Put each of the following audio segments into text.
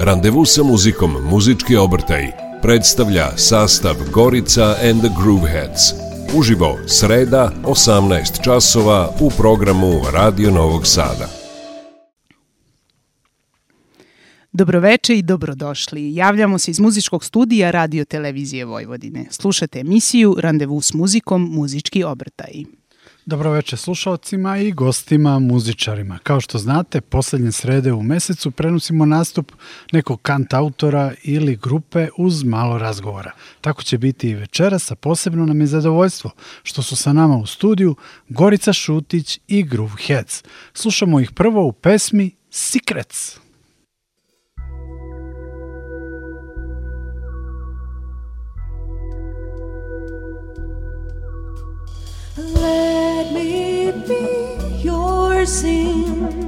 Randevu sa muzikom Muzički obrtaj predstavlja sastav Gorica and the Grooveheads. Uživo sreda 18 časova u programu Radio Novog Sada. Dobroveče i dobrodošli. Javljamo se iz muzičkog studija Radio Televizije Vojvodine. Slušate emisiju Randevu s muzikom Muzički obrtaj. Dobroveče slušalcima i gostima, muzičarima. Kao što znate, poslednje srede u mesecu prenosimo nastup nekog kant autora ili grupe uz malo razgovora. Tako će biti i večeras, a posebno nam je zadovoljstvo što su sa nama u studiju Gorica Šutić i Groove Heads. Slušamo ih prvo u pesmi Secrets. Let keep me yours in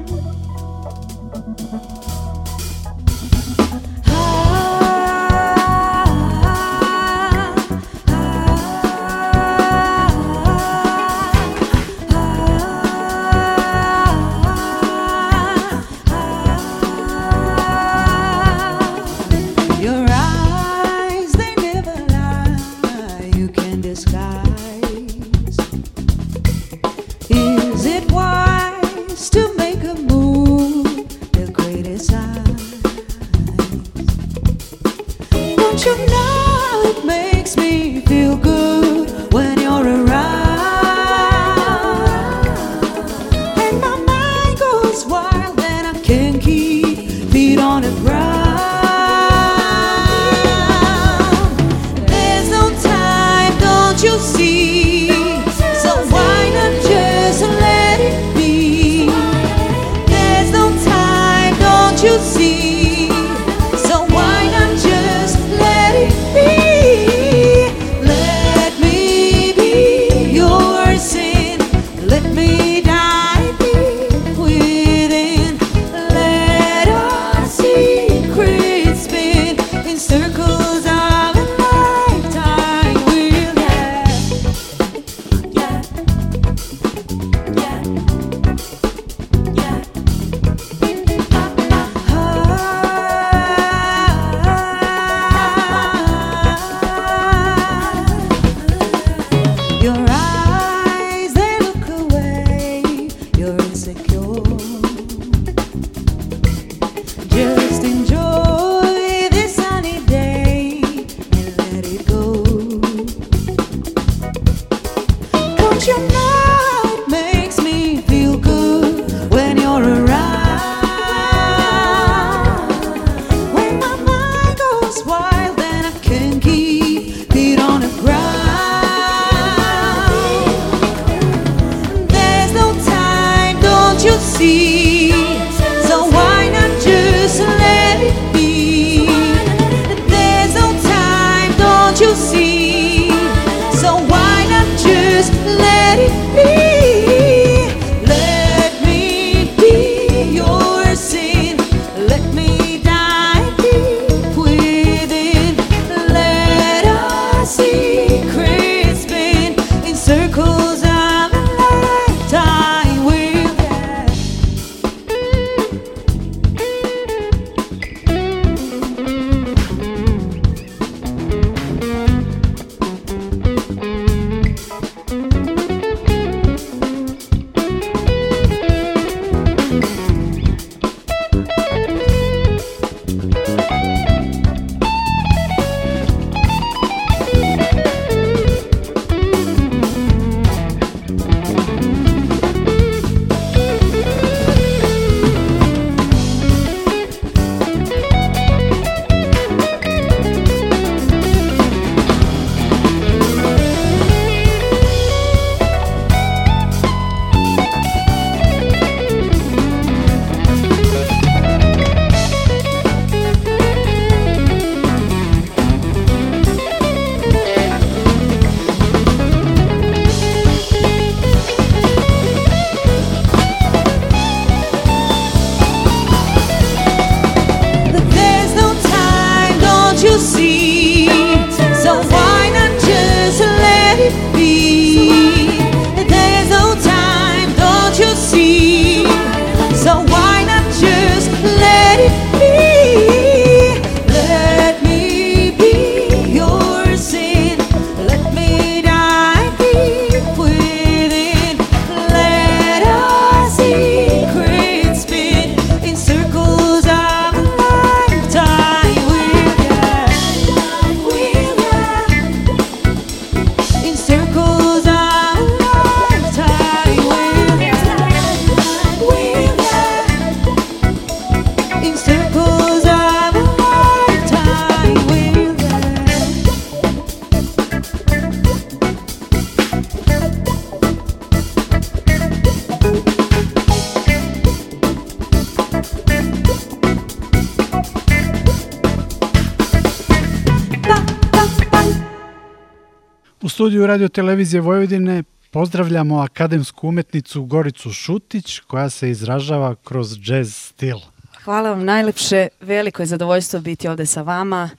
studiju Radio Televizije Vojvodine pozdravljamo akademsku umetnicu Goricu Šutić koja se izražava kroz džez stil. Hvala vam najlepše, veliko je zadovoljstvo biti ovde sa vama.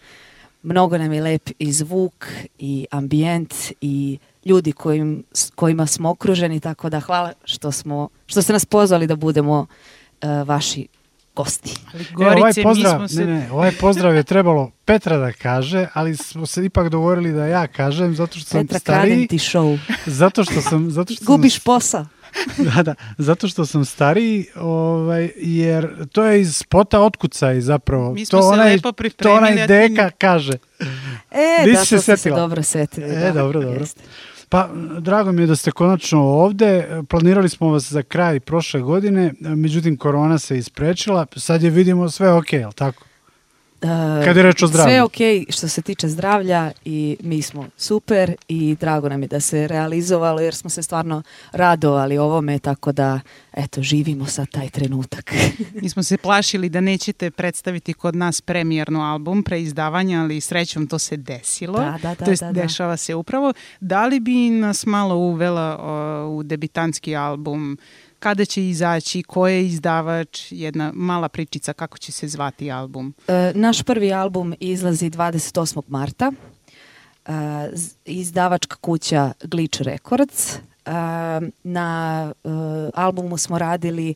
Mnogo nam je lep i zvuk i ambijent i ljudi kojim, kojima smo okruženi, tako da hvala što, smo, što ste nas pozvali da budemo uh, vaši gosti. Gorice, e, ovaj pozdrav, mi smo se... ne, ne, ovaj pozdrav je trebalo Petra da kaže, ali smo se ipak dogovorili da ja kažem, zato što sam Petra stariji. Petra show. Zato što sam... Zato što Gubiš sam, posao. da, da, zato što sam stariji, ovaj, jer to je iz spota otkucaj zapravo. Mi smo to se onaj, lepo pripremili. To onaj deka kaže. E, Nisi da, to se, se dobro setili. E, da, dobro, dobro. Jeste. Pa, drago mi je da ste konačno ovde. Planirali smo vas za kraj prošle godine, međutim, korona se isprečila. Sad je vidimo sve ok, je li tako? Uh, Kada je reč o zdravlju? Sve okej okay što se tiče zdravlja i mi smo super i drago nam je da se realizovalo jer smo se stvarno radovali ovome tako da eto živimo sad taj trenutak. mi smo se plašili da nećete predstaviti kod nas premijerno album preizdavanja, ali srećom to se desilo. Da, da, da. To jest, da, da. dešava se upravo. Da li bi nas malo uvela o, u debitanski album kada će izaći, ko je izdavač, jedna mala pričica kako će se zvati album. E, naš prvi album izlazi 28. marta. E, izdavačka kuća Glitch Records Ehm, na eh, albumu smo radili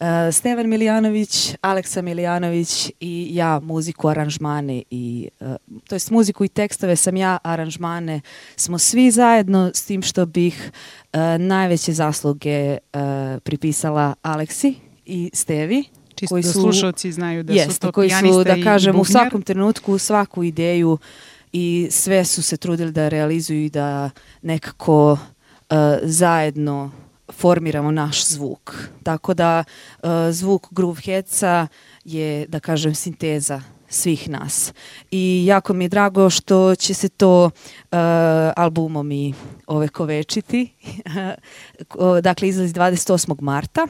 eh, Stevan Milijanović, Aleksa Milijanović i ja muziku, aranžmane i eh, to jest muziku i tekstove sam ja, aranžmane smo svi zajedno s tim što bih najveće zasluge pripisala Aleksi i Stevi Čisto koji da su, da slušalci znaju da jeste, su to koji su, da kažem, u svakom trenutku, svaku ideju i sve su se trudili da realizuju i da nekako E, zajedno formiramo naš zvuk. Tako da e, zvuk Grooveheadsa je, da kažem, sinteza svih nas. I jako mi je drago što će se to uh, albumom i ove dakle, izlazi 28. marta.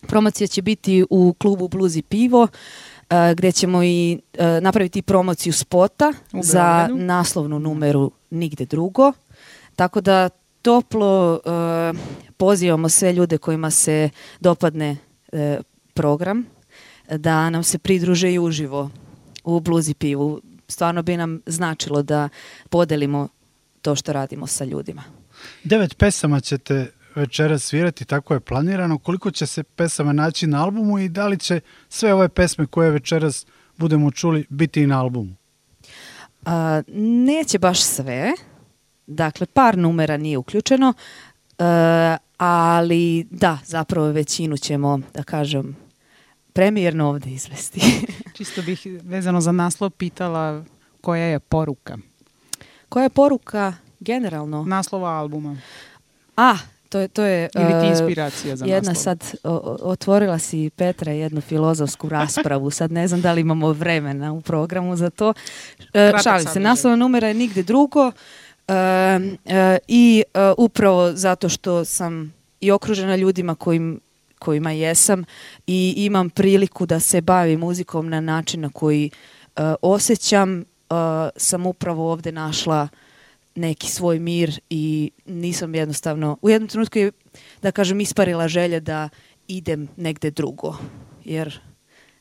Promocija će biti u klubu Bluzi Pivo uh, gde ćemo i uh, napraviti promociju spota za naslovnu numeru Nigde drugo. Tako da toplo uh, pozivamo sve ljude kojima se dopadne uh, program da nam se pridruže i uživo u Bluzi pivu. Stvarno bi nam značilo da podelimo to što radimo sa ljudima. Devet pesama ćete večera svirati, tako je planirano. Koliko će se pesama naći na albumu i da li će sve ove pesme koje večeras budemo čuli biti i na albumu? A, neće baš sve, Dakle, par numera nije uključeno, uh, ali da, zapravo većinu ćemo, da kažem, premijerno ovde izvesti. Čisto bih vezano za naslov pitala koja je poruka? Koja je poruka generalno? Naslova albuma. A, to je, to je e, Ili ti inspiracija za jedna naslov. sad otvorila si Petra jednu filozofsku raspravu sad ne znam da li imamo vremena u programu za to e, Kratak šalim se naslova numera je nigde drugo e, e, I upravo zato što sam i okružena ljudima kojim, kojima jesam i imam priliku da se bavim muzikom na način na koji e, osjećam, e, sam upravo ovde našla neki svoj mir i nisam jednostavno, u jednom trenutku je, da kažem, isparila želja da idem negde drugo, jer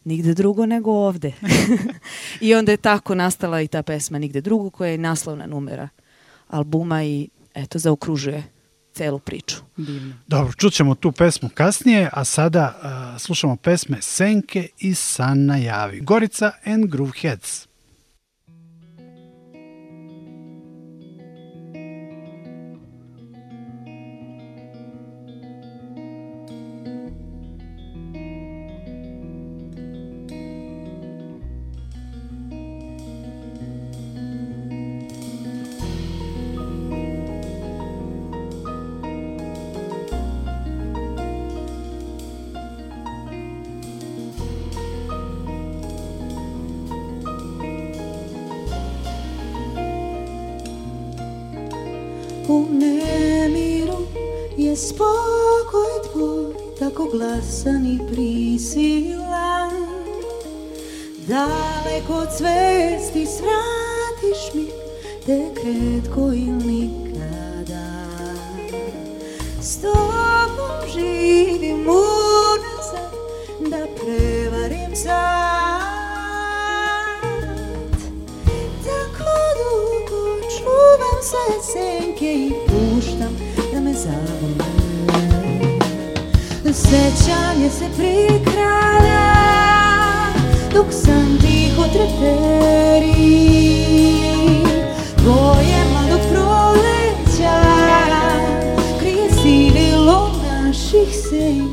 nigde drugo nego ovde. I onda je tako nastala i ta pesma Nigde drugo koja je naslovna numera albuma i eto, zaokružuje celu priču. Divno. Dobro, čućemo tu pesmu kasnije, a sada uh, slušamo pesme Senke i San na javi. Gorica and Grooveheads. spokoj tvoj tako glasan i prisilan Daleko od svesti svratiš mi tek redko i nikada S tobom živim unazad da prevarim sad Tako dugo čuvam sve senke i puštam da me zavljam Sećanje se prikrada Dok sam tiho treperi Boje mladog proleća Krije sivilo naših senja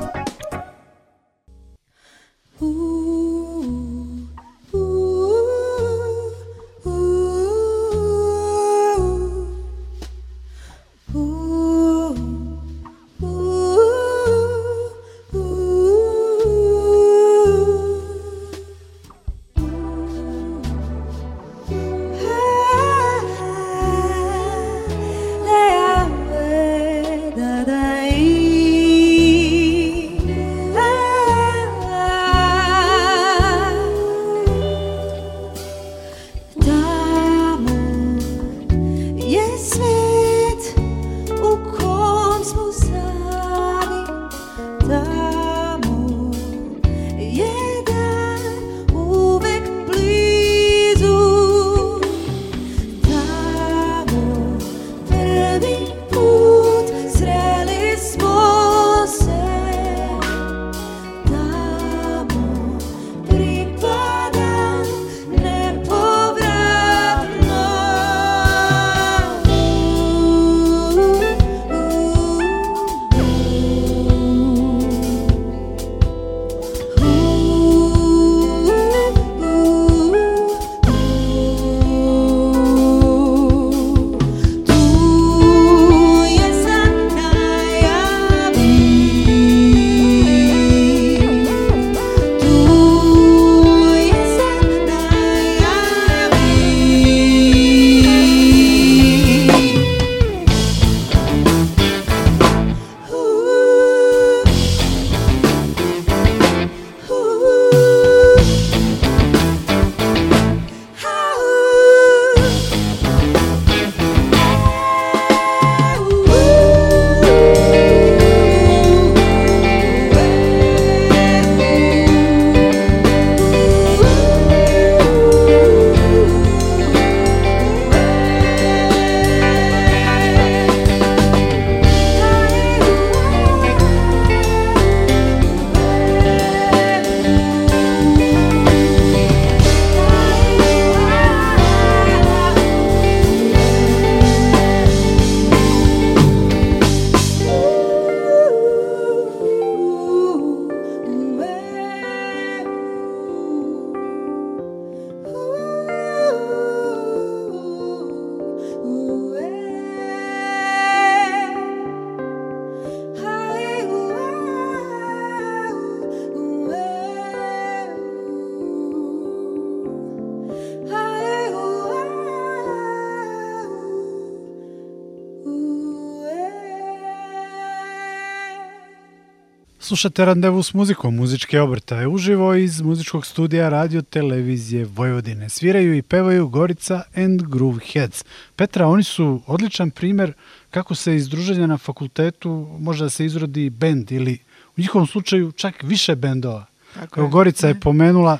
Slušate randevu s muzikom, muzičke obrtaje uživo iz muzičkog studija radio televizije Vojvodine. Sviraju i pevaju Gorica and Groove Heads. Petra, oni su odličan primer kako se iz druženja na fakultetu može da se izrodi bend ili u njihovom slučaju čak više bendova. Tako Gorica je pomenula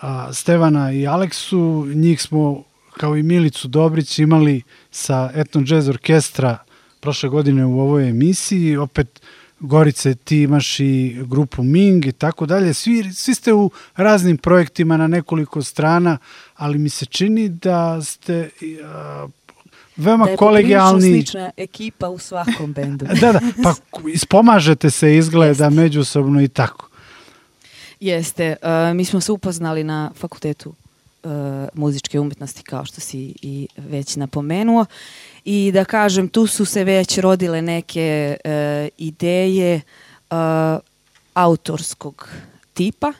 a, Stevana i Aleksu, njih smo kao i Milicu Dobrić imali sa Etno Jazz Orkestra prošle godine u ovoj emisiji, opet Gorice, ti imaš i grupu Ming i tako dalje. Svi, svi ste u raznim projektima na nekoliko strana, ali mi se čini da ste a, uh, veoma da je kolegijalni. slična ekipa u svakom bendu. da, da, pa ispomažete se izgleda Jeste. međusobno i tako. Jeste, uh, mi smo se upoznali na fakultetu uh, muzičke umetnosti kao što si i već napomenuo i da kažem tu su se već rodile neke e, ideje e, autorskog tipa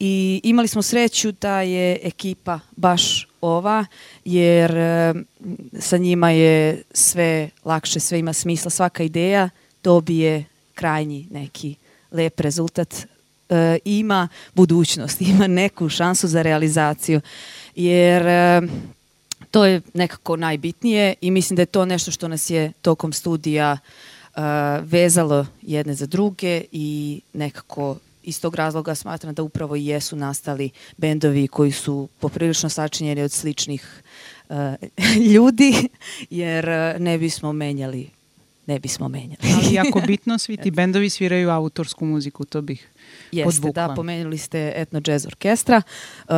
i imali smo sreću da je ekipa baš ova jer e, sa njima je sve lakše, sve ima smisla, svaka ideja dobije krajnji neki lep rezultat e, ima budućnost, ima neku šansu za realizaciju jer e, To je nekako najbitnije i mislim da je to nešto što nas je tokom studija uh, vezalo jedne za druge i nekako iz tog razloga smatram da upravo i jesu nastali bendovi koji su poprilično sačinjeni od sličnih uh, ljudi, jer uh, ne bismo menjali ne bismo menjali. Ali jako bitno, svi ti bendovi sviraju autorsku muziku, to bih Jeste, da, podvukla. da, pomenuli ste Etno Jazz Orkestra. Uh,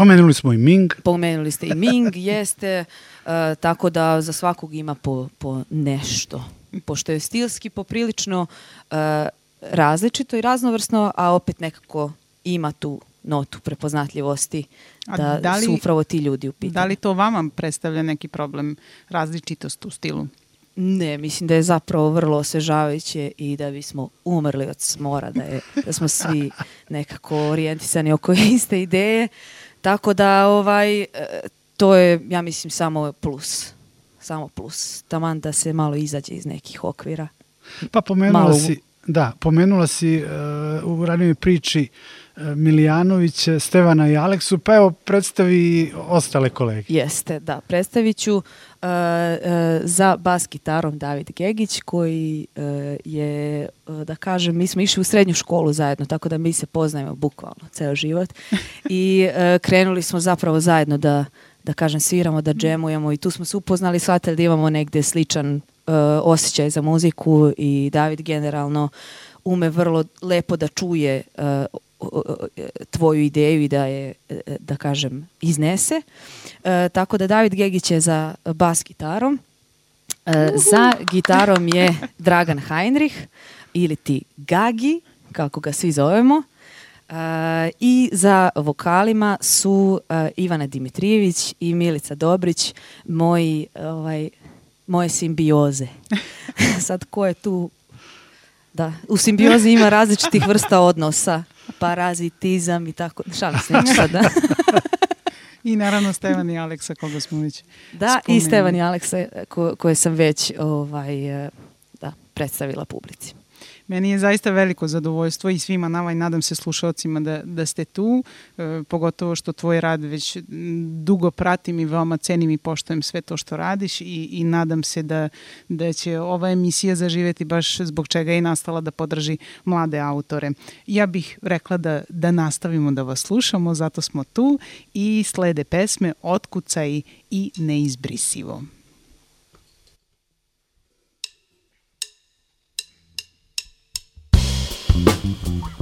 Pomenuli smo i Ming. Pomenuli ste i Ming, jeste, uh, tako da za svakog ima po, po nešto. Pošto je stilski poprilično uh, različito i raznovrsno, a opet nekako ima tu notu prepoznatljivosti da, da li, su upravo ti ljudi u pitanju. Da li to vama predstavlja neki problem različitost u stilu? Ne, mislim da je zapravo vrlo osvežavajuće i da bismo umrli od smora, da, je, da smo svi nekako orijentisani oko iste ideje. Uh, Tako da ovaj, e, to je, ja mislim, samo plus. Samo plus. Taman da se malo izađe iz nekih okvira. Pa pomenula malo... si, da, pomenula si uh, u ranijoj priči uh, Stevana i Aleksu, pa evo predstavi ostale kolege. Jeste, da, predstaviću ću Uh, za bas gitarom David Gegić koji uh, je e, da kažem mi smo išli u srednju školu zajedno tako da mi se poznajemo bukvalno ceo život i krenuli smo zapravo zajedno da da kažem sviramo, da džemujemo i tu smo se upoznali, shvatili da imamo negde sličan osjećaj za muziku i David generalno ume vrlo lepo da čuje uh, E, tvoju ideju i da je, e, da kažem, iznese. E, tako da David Gegić je za bas gitarom. za gitarom je Dragan Heinrich ili ti Gagi, kako ga svi zovemo. I za vokalima su Ivana Dimitrijević i Milica Dobrić, moji, ovaj, moje simbioze. Sad ko je tu Da, u simbiozi ima različitih vrsta odnosa, parazitizam i tako, šalim se neću sad, da. I naravno Stevan i Aleksa koga smo već Da, spomenuli. i Stevan i Aleksa ko, koje sam već ovaj, eh, da, predstavila publici. Meni je zaista veliko zadovoljstvo i svima nama i nadam se slušalcima da, da ste tu, e, pogotovo što tvoj rad već dugo pratim i veoma cenim i poštojem sve to što radiš i, i nadam se da, da će ova emisija zaživeti baš zbog čega je nastala da podrži mlade autore. Ja bih rekla da, da nastavimo da vas slušamo, zato smo tu i slede pesme Otkucaj i Neizbrisivo. Música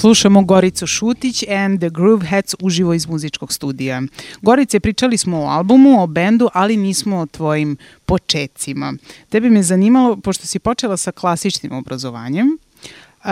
Slušamo Goricu Šutić and the Groove Heads uživo iz muzičkog studija. Gorice, pričali smo o albumu, o bendu, ali nismo o tvojim početcima. Tebi me zanimalo, pošto si počela sa klasičnim obrazovanjem, Uh,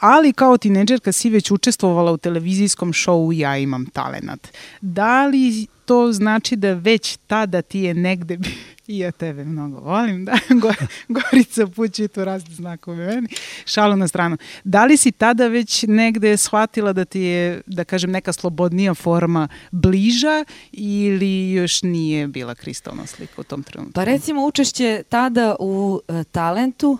ali kao tineđerka si već učestvovala u televizijskom šovu Ja imam talenat. Da li to znači da već tada ti je negde I ja tebe mnogo volim, da. Gorica pući tu razni znakove meni. Šalu na stranu. Da li si tada već negde shvatila da ti je, da kažem, neka slobodnija forma bliža ili još nije bila kristalna slika u tom trenutku? Pa recimo učešće tada u uh, talentu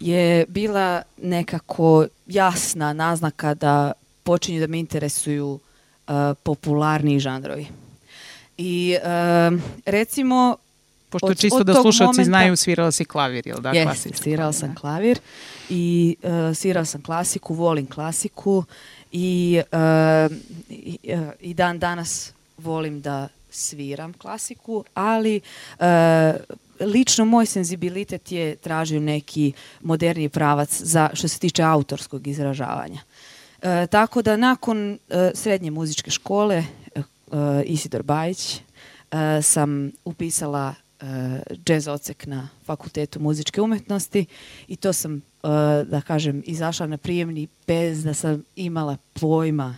je bila nekako jasna naznaka da počinju da me interesuju uh, popularni žanrovi. I uh, recimo pošto od, čisto od da slušalci momenta... znaju, svirala si klavir, jel da? Yes, Klasička, svirala sam da. klavir i uh, svirala sam klasiku, volim klasiku i, uh, i, uh, i dan danas volim da sviram klasiku, ali uh, lično moj senzibilitet je tražio neki moderni pravac za što se tiče autorskog izražavanja. E, tako da nakon e, srednje muzičke škole e, Isidor Bajić e, sam upisala Eh, jazz ocek na fakultetu muzičke umetnosti i to sam, eh, da kažem, izašla na prijemni bez da sam imala pojma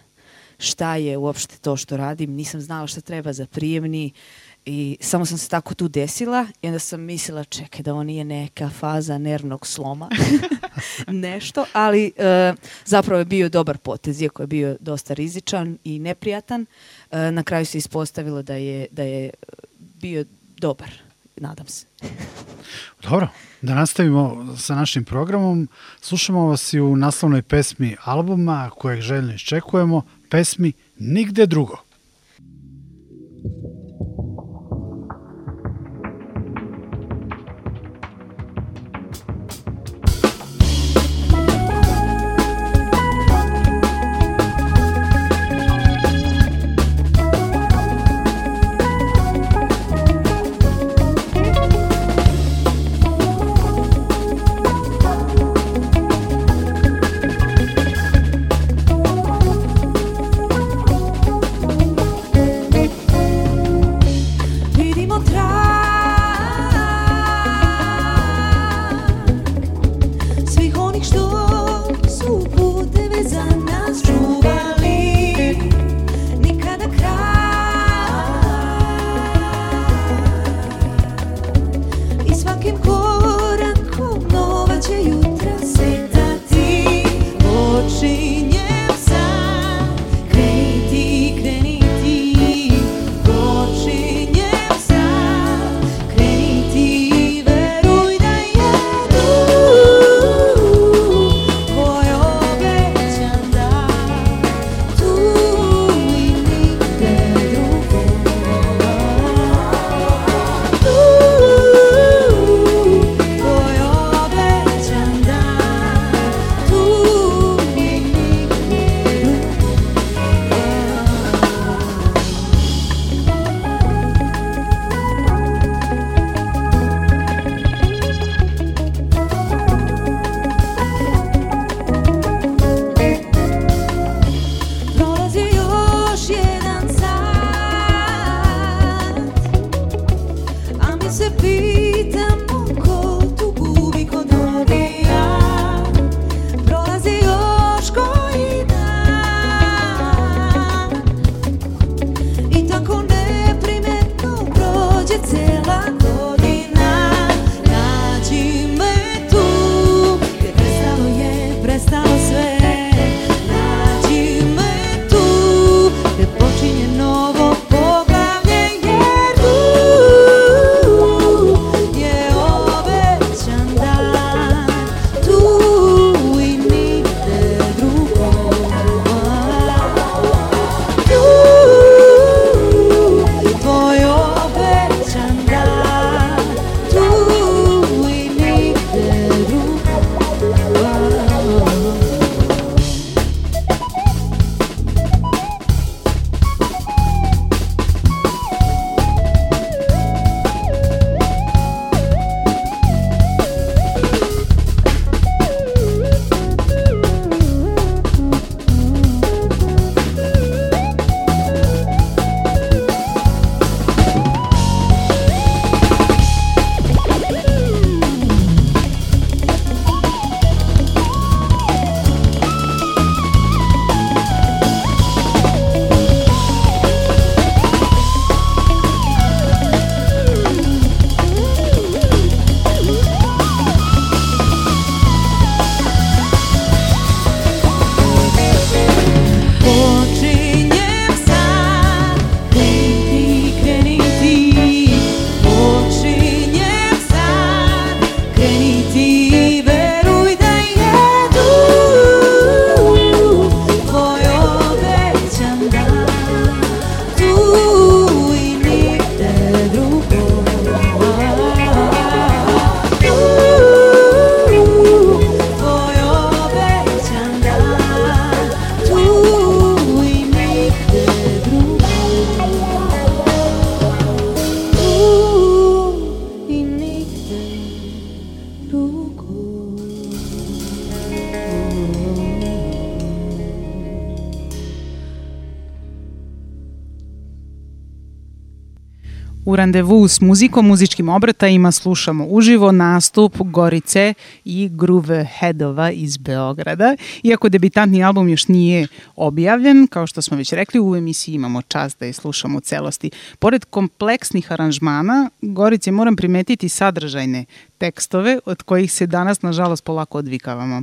šta je uopšte to što radim. Nisam znala šta treba za prijemni i samo sam se tako tu desila i onda sam mislila čekaj da ovo nije neka faza nervnog sloma nešto, ali e, zapravo je bio dobar potez, iako je bio dosta rizičan i neprijatan. E, na kraju se ispostavilo da je, da je bio dobar nadam se. Dobro, da nastavimo sa našim programom. Slušamo vas i u naslovnoj pesmi albuma kojeg željno iščekujemo, pesmi Nigde drugo. Thank you. U randevu s muzikom, muzičkim obratajima slušamo uživo nastup Gorice i Groove Headova iz Beograda. Iako debitantni album još nije objavljen, kao što smo već rekli, u emisiji imamo čas da je slušamo u celosti. Pored kompleksnih aranžmana, Gorice moram primetiti sadržajne tekstove od kojih se danas nažalost polako odvikavamo.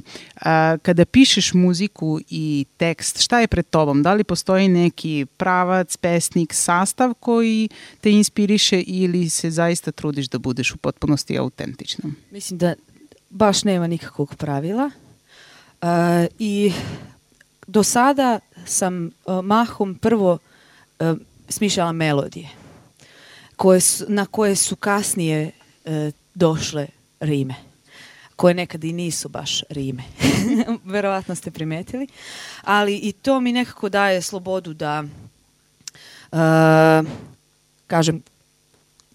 Kada pišeš muziku i tekst, šta je pred tobom? Da li postoji neki pravac, pesnik, sastav koji te inspiriše ili se zaista trudiš da budeš u potpunosti autentična? Mislim da baš nema nikakvog pravila uh, i do sada sam uh, mahom prvo uh, smišljala melodije koje su, na koje su kasnije e, došle rime koje nekad i nisu baš rime. Verovatno ste primetili. Ali i to mi nekako daje slobodu da uh, kažem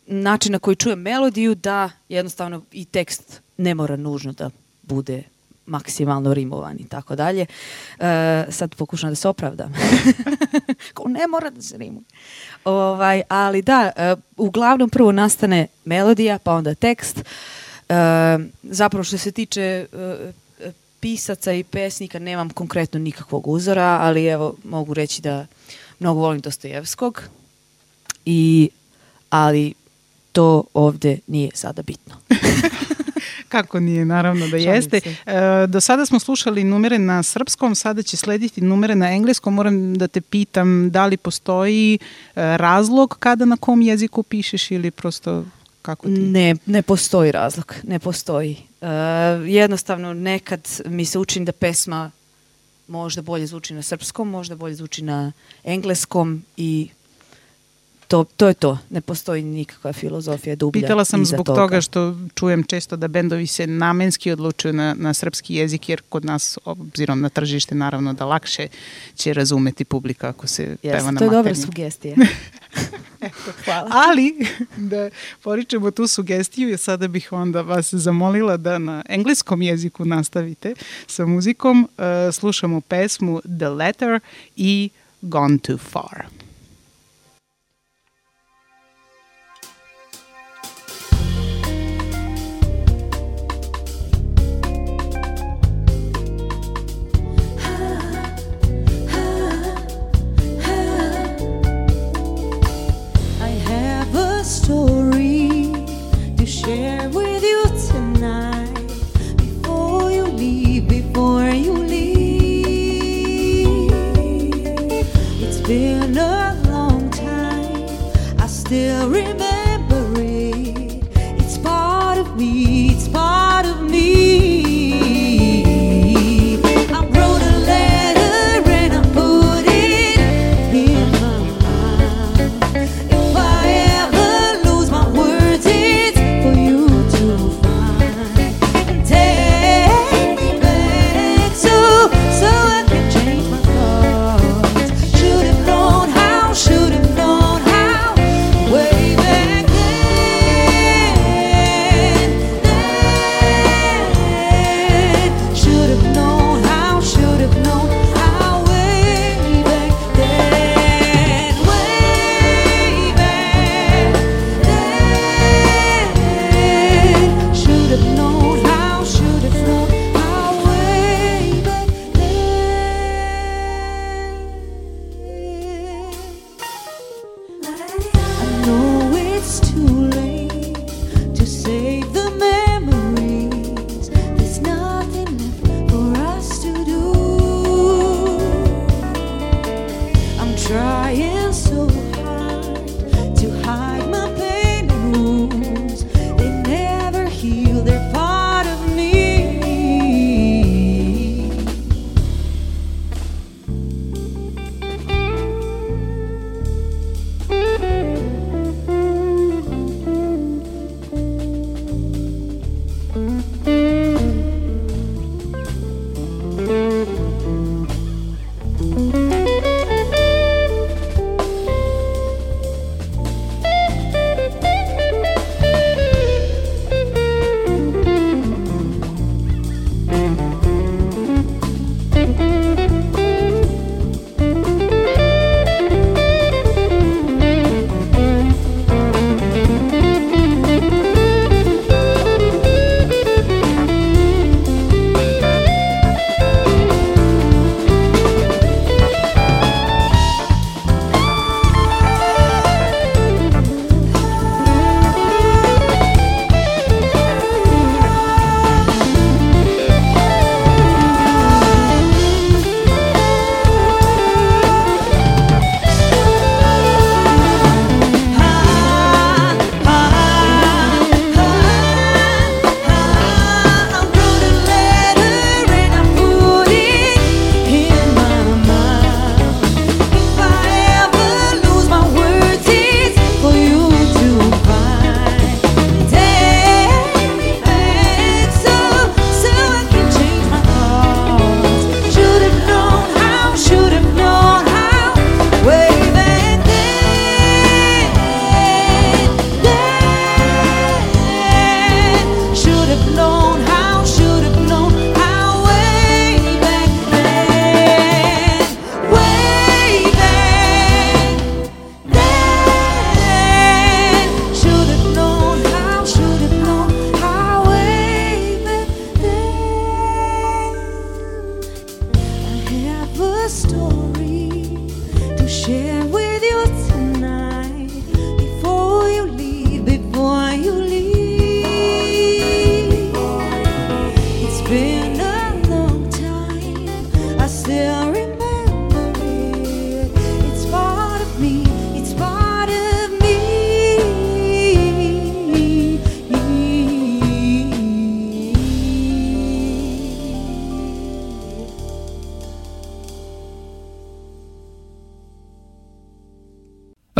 način na koji čujem melodiju da jednostavno i tekst ne mora nužno da bude maksimalno rimovan i tako dalje. E, sad pokušam da se opravdam. Ko ne mora da se rimuje. Ovaj, ali da, e, uglavnom prvo nastane melodija, pa onda tekst. E, zapravo što se tiče e, pisaca i pesnika nemam konkretno nikakvog uzora, ali evo mogu reći da mnogo volim Dostojevskog i ali to ovde nije sada bitno. Kako nije, naravno da jeste. E, do sada smo slušali numere na srpskom, sada će slediti numere na engleskom. Moram da te pitam da li postoji e, razlog kada na kom jeziku pišeš ili prosto kako ti? Ne, ne postoji razlog, ne postoji. E, jednostavno nekad mi se učini da pesma možda bolje zvuči na srpskom, možda bolje zvuči na engleskom i to, to je to. Ne postoji nikakva filozofija dublja. Pitala sam zbog toga. toga. što čujem često da bendovi se namenski odlučuju na, na srpski jezik, jer kod nas, obzirom na tržište, naravno da lakše će razumeti publika ako se yes, peva na maternju. To je dobra sugestija. Eto, hvala. Ali, da poričemo tu sugestiju, ja sada bih onda vas zamolila da na engleskom jeziku nastavite sa muzikom. Uh, slušamo pesmu The Letter i Gone Too Far. story to share with you tonight before you leave, before you leave. It's been a long time, I still remember.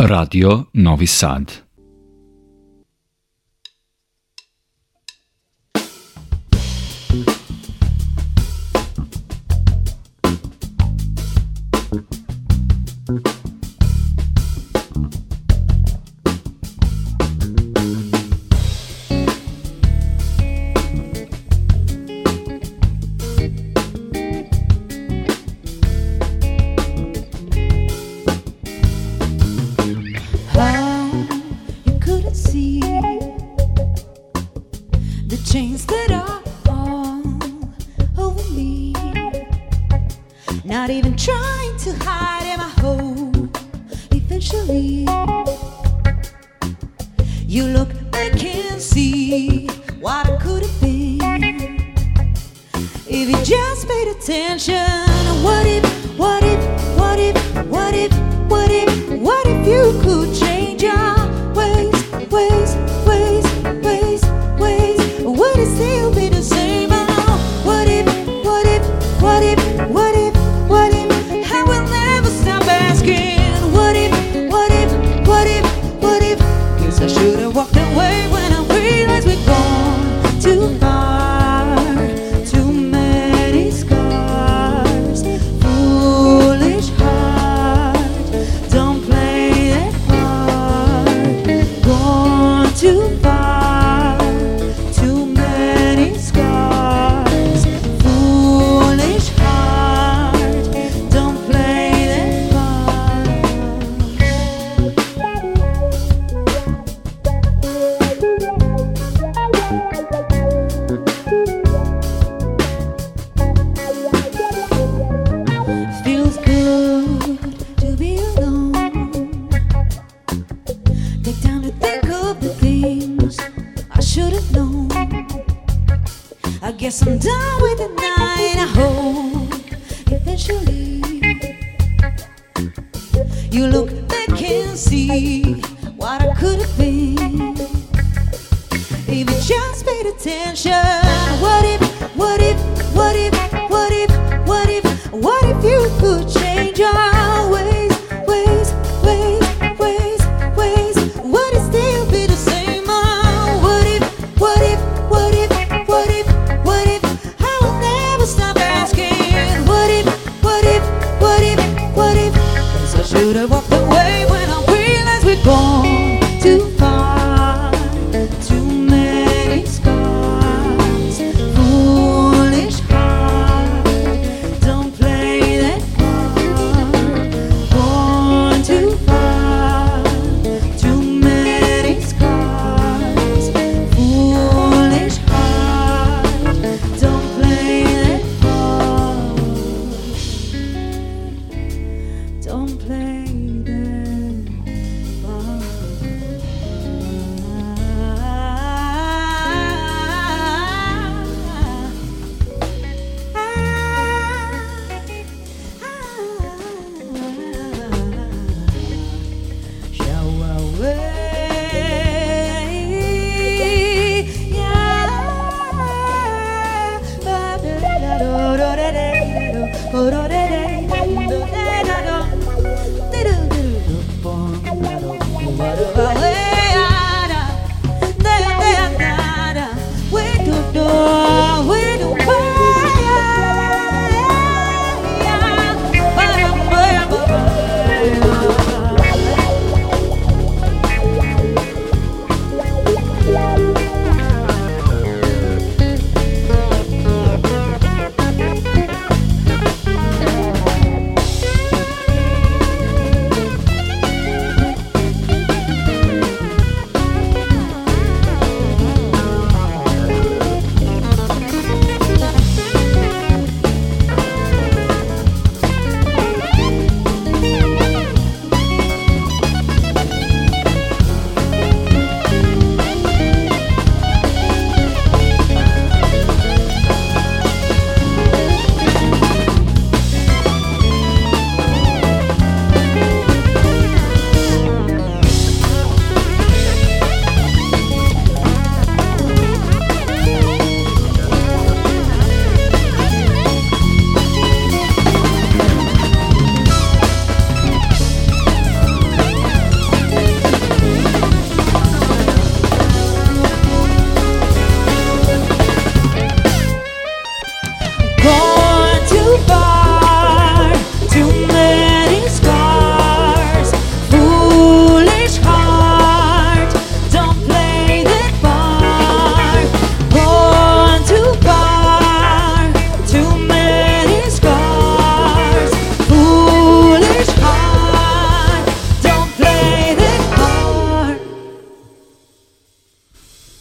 Radio Novi Sad.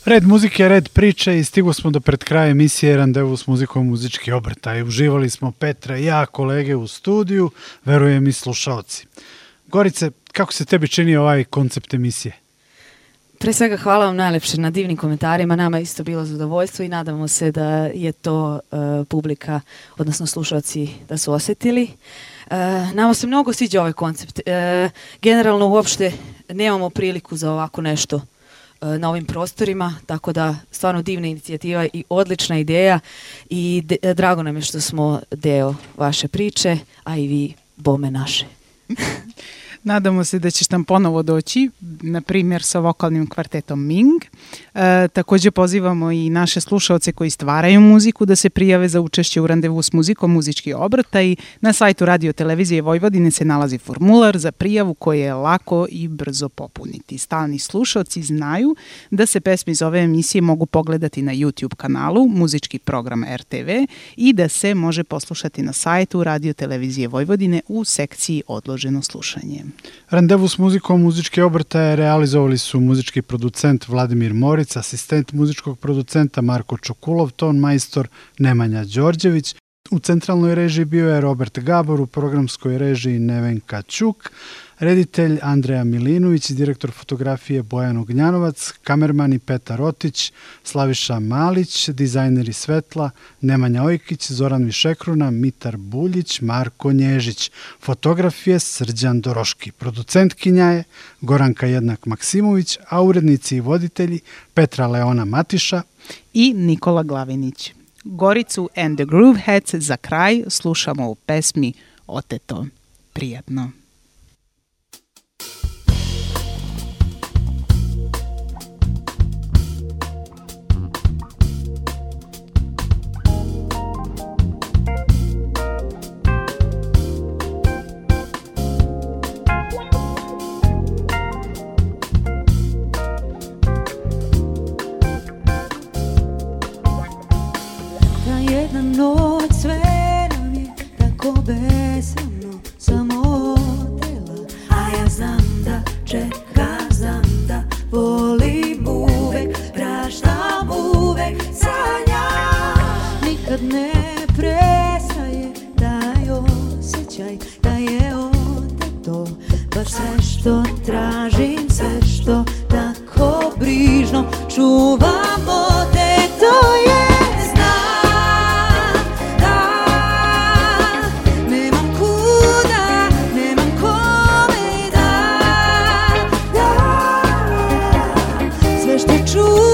Red muzike, red priče i stigo smo do pred kraja emisije Randevu s muzikom muzički obrtaj. Uživali smo Petra i ja, kolege u studiju, verujem i slušalci. Gorice, kako se tebi čini ovaj koncept emisije? Pre svega hvala vam najlepše na divnim komentarima, nama je isto bilo zadovoljstvo i nadamo se da je to uh, publika, odnosno slušalci, da su osetili. Uh, nama se mnogo sviđa ovaj koncept. Uh, generalno uopšte nemamo priliku za ovako nešto E, na ovim prostorima, tako da stvarno divna inicijativa i odlična ideja i de, e, drago nam je što smo deo vaše priče, a i vi bome naše. Nadamo se da ćeš nam ponovo doći, na primjer sa vokalnim kvartetom Ming. E, takođe pozivamo i naše slušaoce koji stvaraju muziku da se prijave za učešće u randevu s muzikom muzički obrtaj. Na sajtu Radio Televizije Vojvodine se nalazi formular za prijavu koje je lako i brzo popuniti. Stalni slušaoci znaju da se pesmi iz ove emisije mogu pogledati na YouTube kanalu, muzički program RTV i da se može poslušati na sajtu Radio Televizije Vojvodine u sekciji odloženo slušanje. Randevu s muzikom muzičke obrtaje realizovali su muzički producent Vladimir Moric, asistent muzičkog producenta Marko Čokulov, ton majstor Nemanja Đorđević, U centralnoj režiji bio je Robert Gabor, u programskoj režiji Nevenka Ćuk, reditelj Andreja Milinović direktor fotografije Bojan Ognjanovac, kamermani Petar Otić, Slaviša Malić, dizajneri Svetla, Nemanja Ojkić, Zoran Višekruna, Mitar Buljić, Marko Nježić, fotografije Srđan Doroški, producentkinja je Goranka Jednak Maksimović, a urednici i voditelji Petra Leona Matiša i Nikola Glavinić. Goricu and the Grooveheads za kraj slušamo u pesmi Oteto. Prijatno. toujours.